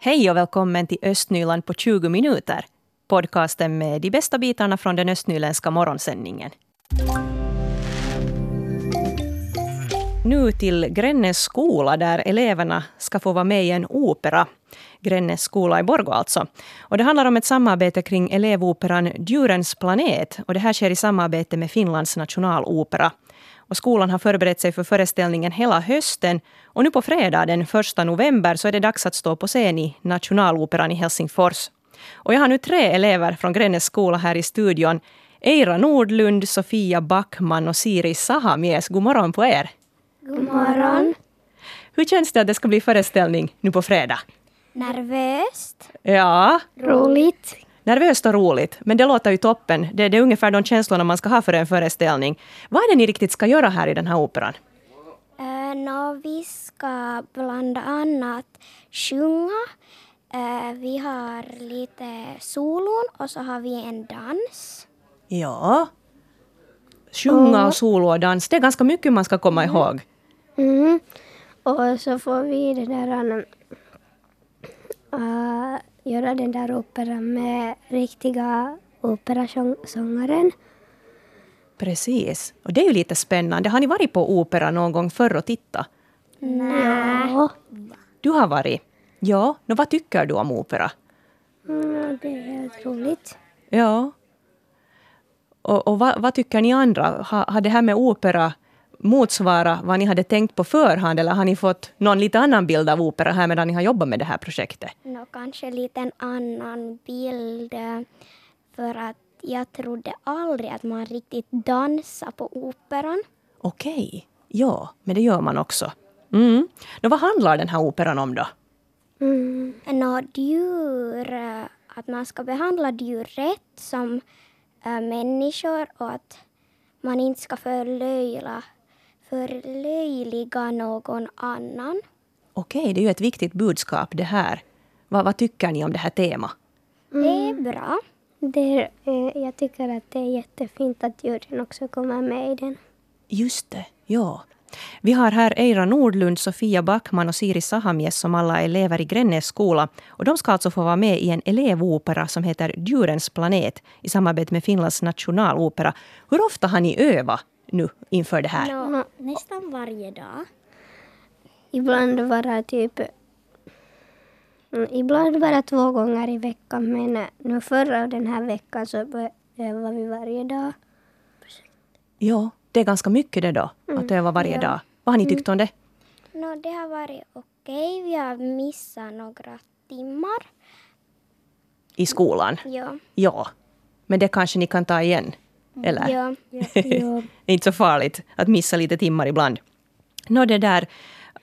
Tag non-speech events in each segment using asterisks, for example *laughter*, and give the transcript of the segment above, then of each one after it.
Hej och välkommen till Östnyland på 20 minuter. Podcasten med de bästa bitarna från den östnyländska morgonsändningen. Nu till Grännes skola där eleverna ska få vara med i en opera. Grännes skola i Borgå alltså. Och det handlar om ett samarbete kring elevoperan Djurens planet. Och det här sker i samarbete med Finlands nationalopera. Och skolan har förberett sig för föreställningen hela hösten. Och nu på fredag den 1 november så är det dags att stå på scen i Nationaloperan i Helsingfors. Och jag har nu tre elever från Grännes skola här i studion. Eira Nordlund, Sofia Backman och Siri Sahamies. God morgon på er. God morgon. Hur känns det att det ska bli föreställning nu på fredag? Nervöst. Ja, Roligt. Nervöst och roligt. Men det låter ju toppen. Det, det är ungefär de känslorna man ska ha för en föreställning. Vad är det ni riktigt ska göra här i den här operan? Uh, nå, vi ska bland annat sjunga. Eh, vi har lite solon och så har vi en dans. Ja. Sjunga och solo och dans. Det är ganska mycket man ska komma ihåg. Mm. Och så får vi det där, uh, göra den där operan med riktiga operasångaren. Precis. Och det är ju lite spännande. Har ni varit på opera någon gång förr och tittat? Ja. Du har varit. Ja. Nå, vad tycker du om opera? Mm, det är helt roligt. Ja. Och, och vad, vad tycker ni andra? Har, har det här med opera motsvara vad ni hade tänkt på förhand eller har ni fått någon lite annan bild av opera här medan ni har jobbat med det här projektet? Nå, kanske lite en annan bild. eh, För att jag trodde aldrig att man riktigt dansar på operan. Okej. Ja, men det gör man också. Mm. Nå, vad handlar den här operan om då? Mm. Nå, djur, eh, att man ska behandla djur rätt som äh, människor och att man inte ska förlöjla, förlöjliga någon annan. Okej, det är ju ett viktigt budskap det här. Vad, vad tycker ni om det här temat? Det är bra. Det är, eh, jag tycker att det är jättefint att djuren också kommer med i den. Just det, ja. Vi har här Eira Nordlund, Sofia Backman och Siri Sahamies som alla är elever i Grännes skola. Och de ska alltså få vara med i en elevopera som heter Djurens planet i samarbete med Finlands nationalopera. Hur ofta har ni övat nu inför det här? Nå, nästan varje dag. Ibland bara typ... Mm, ibland bara två gånger i veckan men eh, nu förra den här veckan så övar vi varje dag. Ja, det är ganska mycket det då, att öva varje dag. Vad har ni tyckt om det? Nå, det har varit okej. Vi har missat några timmar. I skolan? Ja. Ja. Men det kanske ni kan ta igen? Eller? ja. Ja. *laughs* inte så farligt att missa lite timmar ibland. Nå, det där,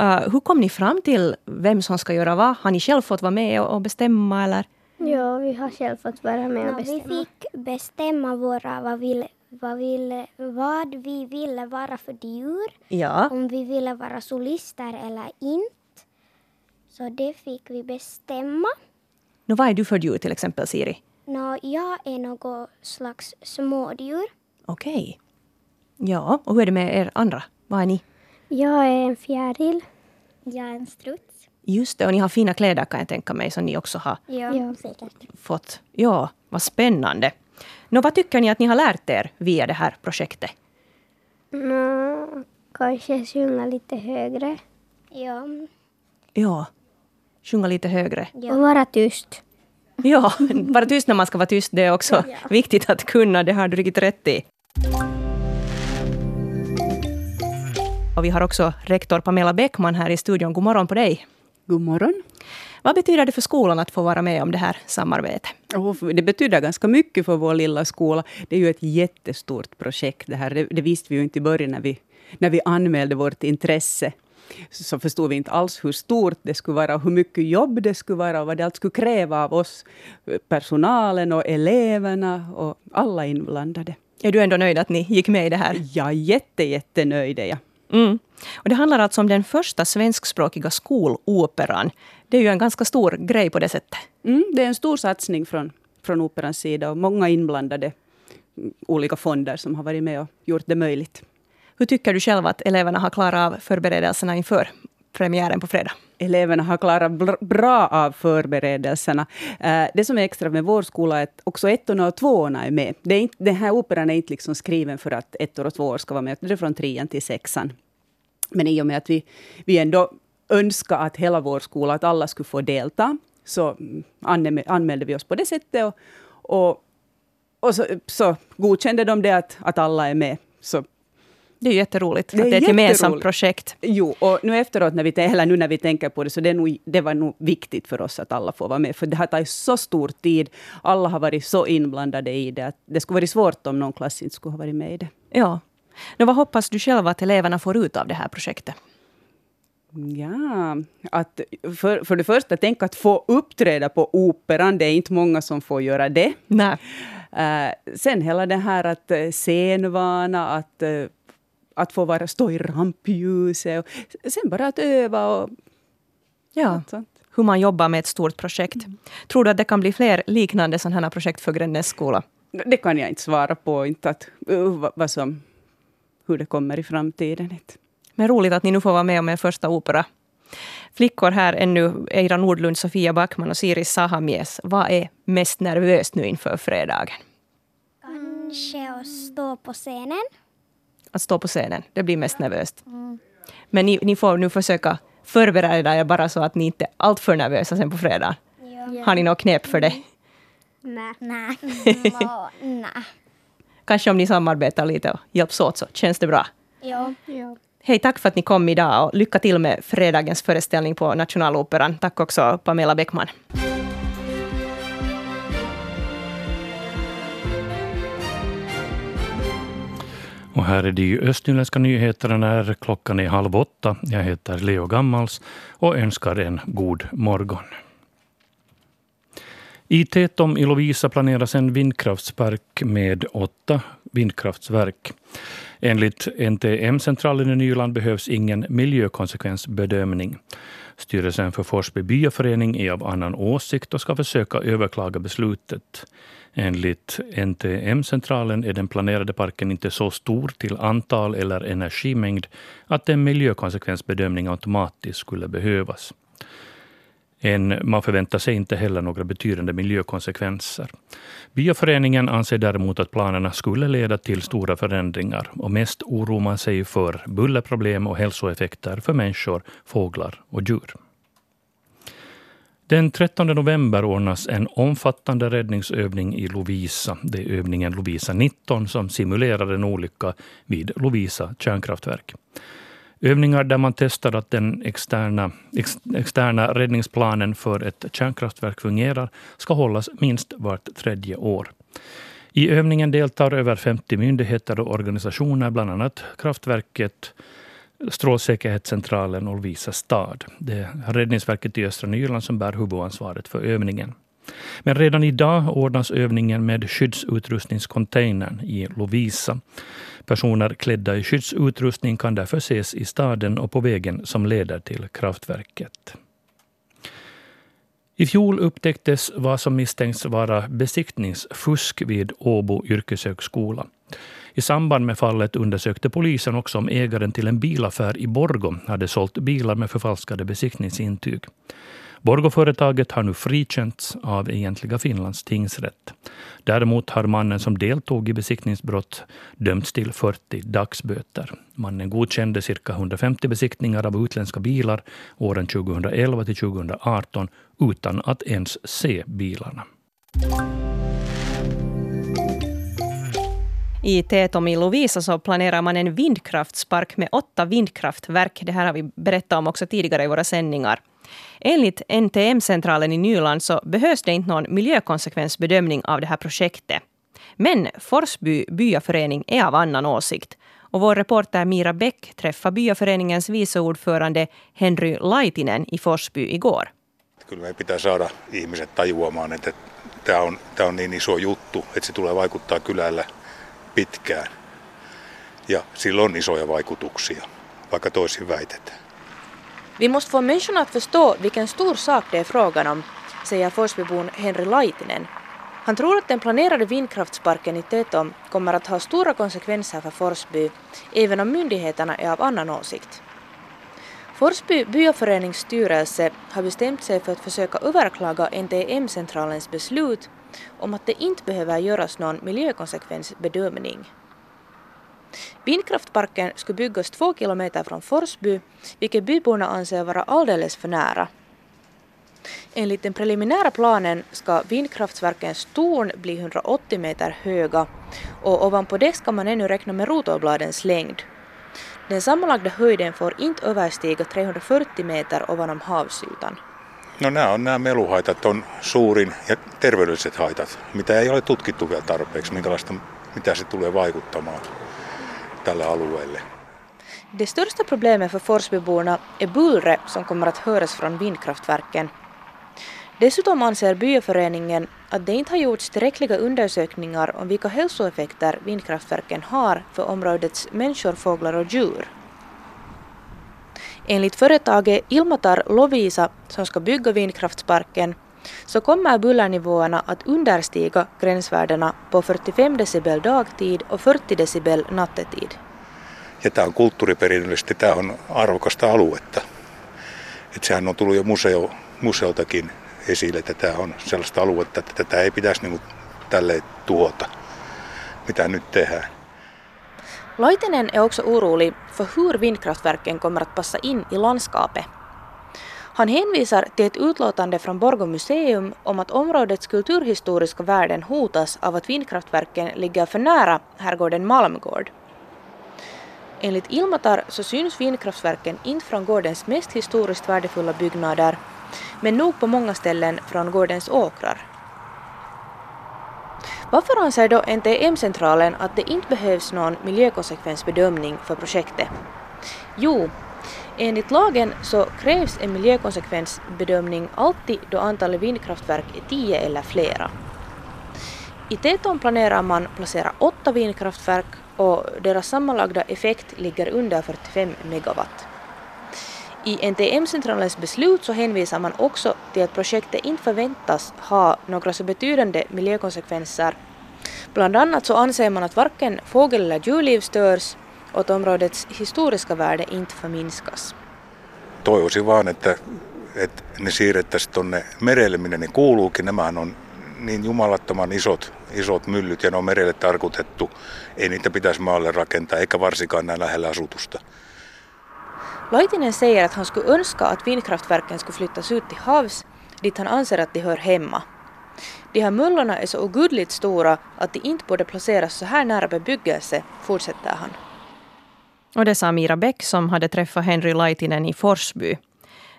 uh, hur kom ni fram till vem som ska göra vad? Har ni själv fått vara med och, och bestämma eller? ja, vi har själv fått vara med och Nå, vi bestämma. fick bestämma våra, vad, vill, vad, vill, vad vi ville vara för djur. Ja. Om vi ville vara solister eller inte. Så det fick vi bestämma. Nå, vad är du för djur till exempel, Siri? Nå, jag är något slags smådjur. Okej. Ja, och hur är det med er andra? Vad är ni? Jag är en fjäril. Jag är en struts. Just det, och ni har fina kläder kan jag tänka mig som ni också har Ja, Ja. säkert. fått. Ja, vad spännande. Nå, vad tycker ni att ni har lärt er via det här projektet? Nå, kanske sjunga lite högre. Ja, Ja, sjunga lite högre. Och vara tyst. *laughs* Ja, vara tyst när man ska vara tyst, det är också viktigt att kunna. Det har du riktigt rätt i. Och vi har också rektor Pamela Bäckman här i studion. God morgon på dig. God morgon. Vad betyder det för skolan att få vara med om det här samarbetet? Det betyder ganska mycket för vår lilla skola. Det är ju ett jättestort projekt det här. Det, det visste vi ju inte i början när vi, när vi anmälde vårt intresse. Så, förstod vi inte alls hur stort det skulle vara hur mycket jobb det skulle vara och vad det allt skulle kräva av oss, personalen och eleverna och alla inblandade. Är du ändå nöjd att ni gick med i det här? Är jätte, jättenöjd är jag. Mm. Och det handlar alltså om den första svenskspråkiga skoloperan. Det är ju en ganska stor grej på det sättet. Mm, det är en stor satsning från, från Operans sida och många inblandade mm, olika fonder som har varit med och gjort det möjligt. Hur tycker du själv att eleverna har klarat av förberedelserna inför premiären på fredag? eleverna har klarat bra av förberedelserna. Eh, det som är extra med vår skola är att också ettorna och tvåorna är med. Det är inte, den här operan är inte liksom skriven för att ettor och tvåor ska vara med. Det är från trean till sexan. Men i och med att vi, vi ändå önskar att hela vår skola, att alla skulle få delta, så anmälde vi oss på det sättet. Och, och, och så, så godkände de det att, att alla är med. Så det är jätteroligt det är att det är ett gemensamt projekt. Jo, och nu efteråt, när vi, eller nu när vi tänker på det, så det, nog, det var nog viktigt för oss att alla får vara med. För det har tagit så stor tid. Alla har varit så inblandade i det. Att det skulle varit svårt om någon klass inte skulle ha varit med i det. Ja. Nu, vad hoppas du själv att eleverna får ut av det här projektet? Ja, att för, för det första, tänk att få uppträda på Operan. Det är inte många som får göra det. Nej. Uh, sen hela det här att uh, scenvana, att, uh, att få vara, stå i rampljuset. Och sen bara att öva och ja. sånt. Hur man jobbar med ett stort projekt. Mm. Tror du att det kan bli fler liknande sådana projekt för Grännäs skola? Det kan jag inte svara på. Inte att, vad som, hur det kommer i framtiden. Men roligt att ni nu får vara med om er första opera. Flickor här ännu, Eira Nordlund, Sofia Backman och Siri Sahamies. Vad är mest nervöst nu inför fredagen? Kanske att stå på scenen. Att stå på scenen, det blir mest nervöst. Mm. Men ni, ni, får nu försöka förbereda er bara så att ni inte är alltför nervösa sen på fredag. Ja. Har ni något knep för det? Nej. Nej. Nej. Kanske om ni samarbetar lite och hjälps åt så känns det bra. Ja. ja. Hej, tack för att ni kom idag och lycka till med fredagens föreställning på Nationaloperan. Tack också Pamela Bäckman. Och här är de östnyländska nyheterna när klockan är halv åtta. Jag heter Leo Gammals och önskar en god morgon. I Tetom i Lovisa planeras en vindkraftspark med åtta vindkraftsverk. Enligt NTM-centralen i Nyland behövs ingen miljökonsekvensbedömning. Styrelsen för Forsby byaförening är av annan åsikt och ska försöka överklaga beslutet. Enligt NTM-centralen är den planerade parken inte så stor till antal eller energimängd att en miljökonsekvensbedömning automatiskt skulle behövas. En, man förväntar sig inte heller några betydande miljökonsekvenser. Byaföreningen anser däremot att planerna skulle leda till stora förändringar och mest oroar man sig för bullerproblem och hälsoeffekter för människor, fåglar och djur. Den 13 november ordnas en omfattande räddningsövning i Lovisa. Det är övningen Lovisa 19 som simulerar en olycka vid Lovisa kärnkraftverk. Övningar där man testar att den externa, ex, externa räddningsplanen för ett kärnkraftverk fungerar ska hållas minst vart tredje år. I övningen deltar över 50 myndigheter och organisationer, bland annat kraftverket, Strålsäkerhetscentralen och Lovisa stad. Det är Räddningsverket i östra Nyland som bär huvudansvaret för övningen. Men redan idag ordnas övningen med skyddsutrustningscontainern i Lovisa. Personer klädda i skyddsutrustning kan därför ses i staden och på vägen som leder till kraftverket. I fjol upptäcktes vad som misstänks vara besiktningsfusk vid Åbo yrkeshögskola. I samband med fallet undersökte polisen också om ägaren till en bilaffär i Borgo hade sålt bilar med förfalskade besiktningsintyg. Borgoföretaget har nu frikänts av Egentliga Finlands tingsrätt. Däremot har mannen som deltog i besiktningsbrott dömts till 40 dagsböter. Mannen godkände cirka 150 besiktningar av utländska bilar åren 2011 till 2018 utan att ens se bilarna. I Tetom i Lovisa så planerar man en vindkraftspark med åtta vindkraftverk. Det här har vi berättat om också tidigare i våra sändningar. Enligt NTM-centralen i Nyland så behövs det inte någon miljökonsekvensbedömning av det här projektet. Men Forsby byaförening är av annan åsikt. Och vår reporter Mira Bäck träffade byaföreningens vice ordförande Henry Laitinen i Forsby igår. Kyllä me pitää saada ihmiset tajuamaan, että tämä on, tämä on niin iso juttu, että se tulee vaikuttaa kylällä pitkään. Ja sillä on isoja vaikutuksia, vaikka toisin väitetään. Vi måste få människorna att förstå vilken stor sak det är frågan om, säger Forsbybon Henry Laitinen. Han tror att den planerade vindkraftsparken i Tetom kommer att ha stora konsekvenser för Forsby, även om myndigheterna är av annan åsikt. Forsby byaförenings styrelse har bestämt sig för att försöka överklaga NTM-centralens beslut om att det inte behöver göras någon miljökonsekvensbedömning. Vindkraftparken skulle byggas två kilometer från Forsby, vilket byborna anser vara alldeles för nära. Enligt den preliminära planen ska vindkraftverkens torn bli 180 meter höga och ovanpå det ska man ännu räkna med rotorbladens längd. Den sammanlagda höjden får inte överstiga 340 meter ovanom havsytan. No nämä on nämä meluhaitat on suurin ja terveydelliset haitat, mitä ei ole tutkittu vielä tarpeeksi, minkälaista, mitä se tulee vaikuttamaan tällä alueelle. Det största problemet för Forsbyborna är bullret som kommer att höras från vindkraftverken. Dessutom anser byaföreningen att det inte har gjorts tillräckliga undersökningar om vilka hälsoeffekter vindkraftverken har för områdets människor, fåglar och djur. Enligt företaget Ilmatar Lovisa som ska bygga vindkraftsparken så kommer bullernivåerna att understiga gränsvärdena på 45 decibel dagtid och 40 decibel nattetid. Ja tämä on kulttuuriperinnöllisesti tämä on arvokasta aluetta. Että sehän on tullut jo museo, museoltakin esille, että tämä on sellaista aluetta, että tätä ei pitäisi niin tälleen tuhota, mitä nyt tehdään. Laitinen är också orolig för hur vindkraftverken kommer att passa in i landskapet. Han hänvisar till ett utlåtande från Borgå museum om att områdets kulturhistoriska värden hotas av att vindkraftverken ligger för nära herrgården Malmgård. Enligt Ilmatar så syns vindkraftverken inte från gårdens mest historiskt värdefulla byggnader men nog på många ställen från gårdens åkrar. Varför anser då NTM-centralen att det inte behövs någon miljökonsekvensbedömning för projektet? Jo, enligt lagen så krävs en miljökonsekvensbedömning alltid då antalet vindkraftverk är tio eller flera. I Teton planerar man placera åtta vindkraftverk och deras sammanlagda effekt ligger under 45 megawatt. I NTM-centralens beslut så hänvisar man också till att projektet inte förväntas ha några så betydande miljökonsekvenser. Bland annat så anser man att varken fågel eller djurliv störs och att områdets historiska värde inte förminskas. Toivoisin vaan, että, että ne siirrettäisiin tuonne merelle, minne ne kuuluukin. Nämä on niin jumalattoman isot, isot myllyt ja ne on merelle tarkoitettu. Ei niitä pitäisi maalle rakentaa, eikä varsinkaan näin lähellä asutusta. Laitinen säger att han skulle önska att vindkraftverken skulle flyttas ut till havs dit han anser att de hör hemma. De här mullorna är så ogudligt stora att de inte borde placeras så här nära bebyggelse, fortsätter han. Och det sa Mira Bäck som hade träffat Henry Laitinen i Forsby.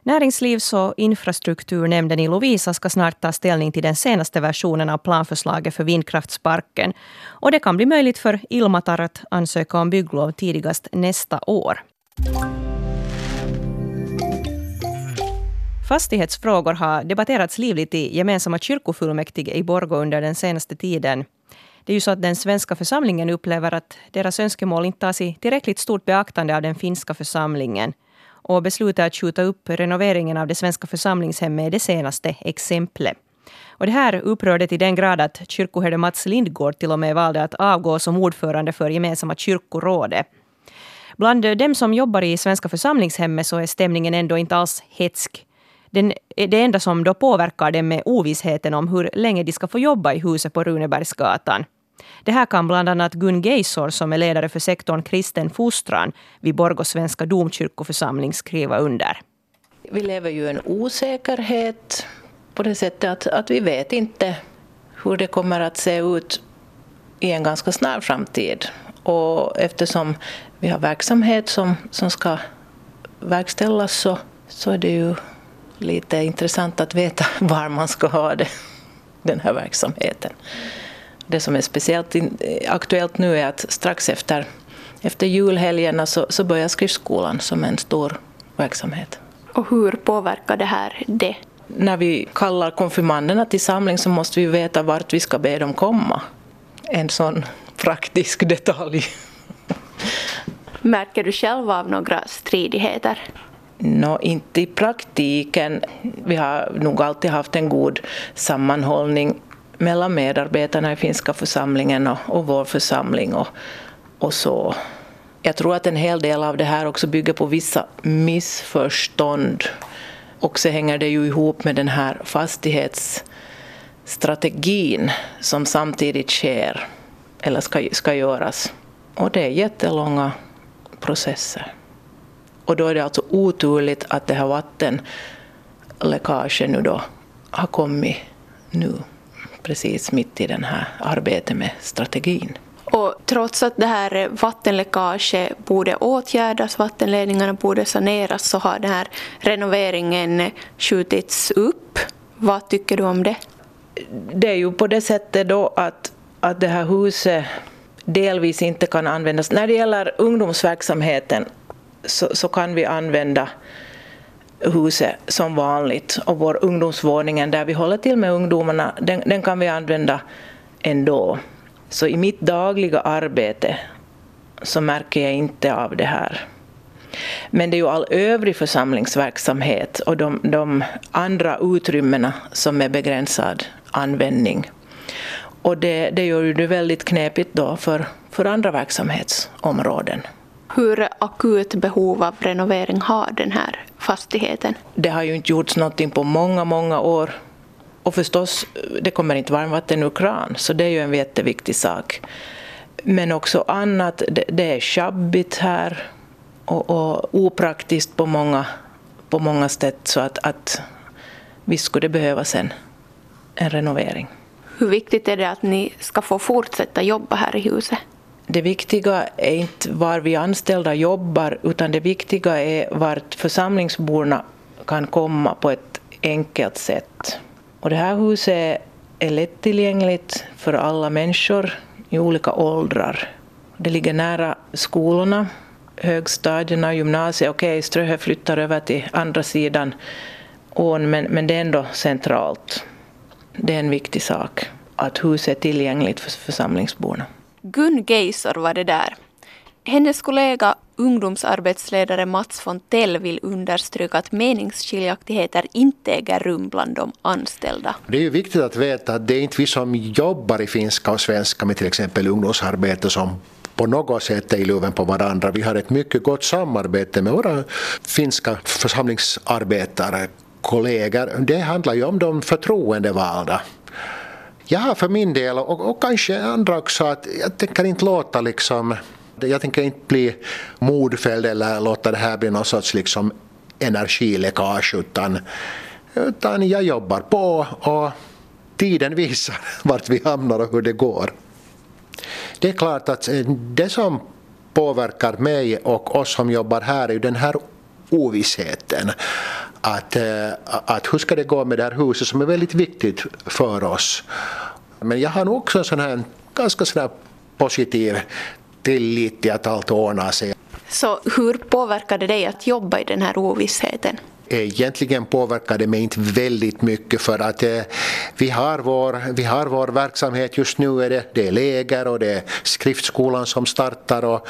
Näringslivs och infrastrukturnämnden i Lovisa ska snart ta ställning till den senaste versionen av planförslaget för vindkraftsparken. Och det kan bli möjligt för Ilmatar att ansöka om bygglov tidigast nästa år. Fastighetsfrågor har debatterats livligt i gemensamma kyrkofullmäktige i Borgå under den senaste tiden. Det är ju så att den svenska församlingen upplever att deras önskemål inte tas i tillräckligt stort beaktande av den finska församlingen. Och beslutet att skjuta upp renoveringen av det svenska församlingshemmet är det senaste exemplet. Och det här upprörde till den grad att kyrkoherde Mats Lindgård till och med valde att avgå som ordförande för gemensamma kyrkorådet. Bland dem som jobbar i svenska församlingshemmet så är stämningen ändå inte alls hetsk. Den, det enda som då påverkar dem är ovissheten om hur länge de ska få jobba i huset på Runebergsgatan. Det här kan bland annat Gun Geisor som är ledare för sektorn kristen fostran vid Borgå svenska domkyrkoförsamling skriva under. Vi lever ju i en osäkerhet på det sättet att, att vi vet inte hur det kommer att se ut i en ganska snar framtid. Och eftersom vi har verksamhet som, som ska verkställas så, så är det ju lite intressant att veta *laughs* var man ska ha det, den här verksamheten. Det som är speciellt aktuellt nu är att strax efter, efter julhelgerna så, så börjar skriftskolan som en stor verksamhet. Och hur påverkar det här det? När vi kallar konfirmanderna till samling så måste vi veta vart vi ska be dem komma. En sån *laughs* praktisk detalj. Märker du själv av några stridigheter? No, inte i praktiken. Vi har nog alltid haft en god sammanhållning mellan medarbetarna i finska församlingen och, och vår församling. Och, och så Jag tror att en hel del av det här också bygger på vissa missförstånd. Och så hänger det ju ihop med den här fastighetsstrategin som samtidigt sker, eller ska, ska göras. Och det är jättelånga processer. Och då är det alltså oturligt att det här vattenläckaget nu då har kommit nu, precis mitt i det här arbetet med strategin. Och trots att det här vattenläckaget borde åtgärdas, vattenledningarna borde saneras, så har den här renoveringen skjutits upp. Vad tycker du om det? Det är ju på det sättet då att, att det här huset delvis inte kan användas. När det gäller ungdomsverksamheten så, så kan vi använda huset som vanligt och vår ungdomsvåningen där vi håller till med ungdomarna, den, den kan vi använda ändå. Så i mitt dagliga arbete så märker jag inte av det här. Men det är ju all övrig församlingsverksamhet och de, de andra utrymmena som är begränsad användning. Och det, det gör ju det väldigt knepigt då för, för andra verksamhetsområden. Hur akut behov av renovering har den här fastigheten? Det har ju inte gjorts någonting på många, många år. Och förstås, det kommer inte varmvatten ur kran, så det är ju en jätteviktig sak. Men också annat, det, är sjabbigt här och, och, opraktiskt på många, på många sätt, så att, att visst skulle det behövas en, en renovering. Hur viktigt är det att ni ska få fortsätta jobba här i huset? Det viktiga är inte var vi anställda jobbar, utan det viktiga är vart församlingsborna kan komma på ett enkelt sätt. Och det här huset är lättillgängligt för alla människor i olika åldrar. Det ligger nära skolorna, högstadierna, gymnasiet. Okej, okay, Ströhö flyttar över till andra sidan ån, men, men det är ändå centralt. Det är en viktig sak att huset är tillgängligt för församlingsborna. Gun Geisor var det där. Hennes kollega ungdomsarbetsledare Mats Fontell vill understryka att meningsskiljaktigheter inte äger rum bland de anställda. Det är ju viktigt att veta att det är inte vi som jobbar i finska och svenska med till exempel ungdomsarbete som på något sätt är i luven på varandra. Vi har ett mycket gott samarbete med våra finska församlingsarbetare, kollegor. Det handlar ju om de förtroendevalda. Jag har för min del, och, och kanske andra också, att jag tänker inte låta liksom jag tänker inte bli modfälld eller låta det här bli någon sorts liksom energiläckage utan, utan jag jobbar på och tiden visar *laughs* vart vi hamnar och hur det går. Det är klart att eh, det som påverkar mig och oss som jobbar här är ju den här ovissheten. Att, eh, att hur ska det gå med det här huset som är väldigt viktigt för oss. Men jag har nog också en sån här ganska sån positiv tillit till att allt ordnar sig. Så hur påverkar det dig att jobba i den här ovissheten? Egentligen påverkar det mig inte väldigt mycket för att eh, vi, har vår, vi har vår verksamhet just nu. Är det, det är läger och det är skriftskolan som startar och,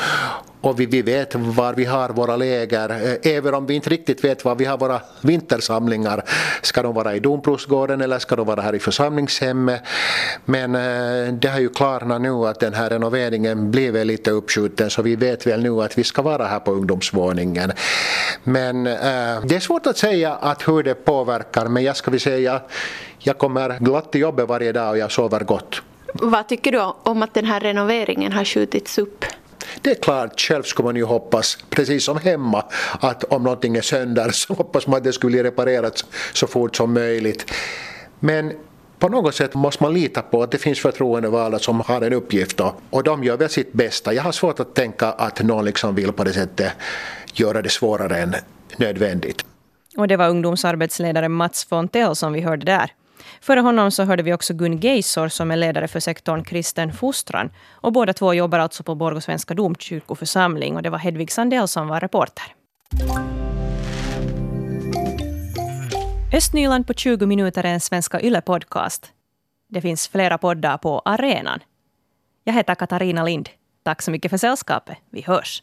och vi, vi vet var vi har våra läger, eh, även om vi inte riktigt vet var vi har våra vintersamlingar. Ska de vara i Domprosgården eller ska de vara här i församlingshemmet? Men eh, det har ju klarnat nu att den här renoveringen blev lite uppskjuten så vi vet väl nu att vi ska vara här på ungdomsvåningen. Men äh, det är svårt att säga att hur det påverkar men jag ska väl säga jag kommer glatt till jobbet varje dag och jag sover gott. Vad tycker du om att den här renoveringen har skjutits upp? Det är klart, själv skulle man ju hoppas, precis som hemma, att om någonting är sönder så *laughs* hoppas man att det skulle bli reparerat så fort som möjligt. Men på något sätt måste man lita på att det finns förtroendevalda som har en uppgift och, och de gör väl sitt bästa. Jag har svårt att tänka att någon liksom vill på det sättet göra det svårare än nödvändigt. Och det var ungdomsarbetsledare Mats Fontell som vi hörde där. Före honom så hörde vi också Gun Geisor som är ledare för sektorn kristen fostran. Och båda två jobbar alltså på Borgå Svenska domkyrkoförsamling. Och det var Hedvig Sandell som var reporter. Östnyland på 20 minuter är en Svenska Yle-podcast. Det finns flera poddar på arenan. Jag heter Katarina Lind. Tack så mycket för sällskapet. Vi hörs.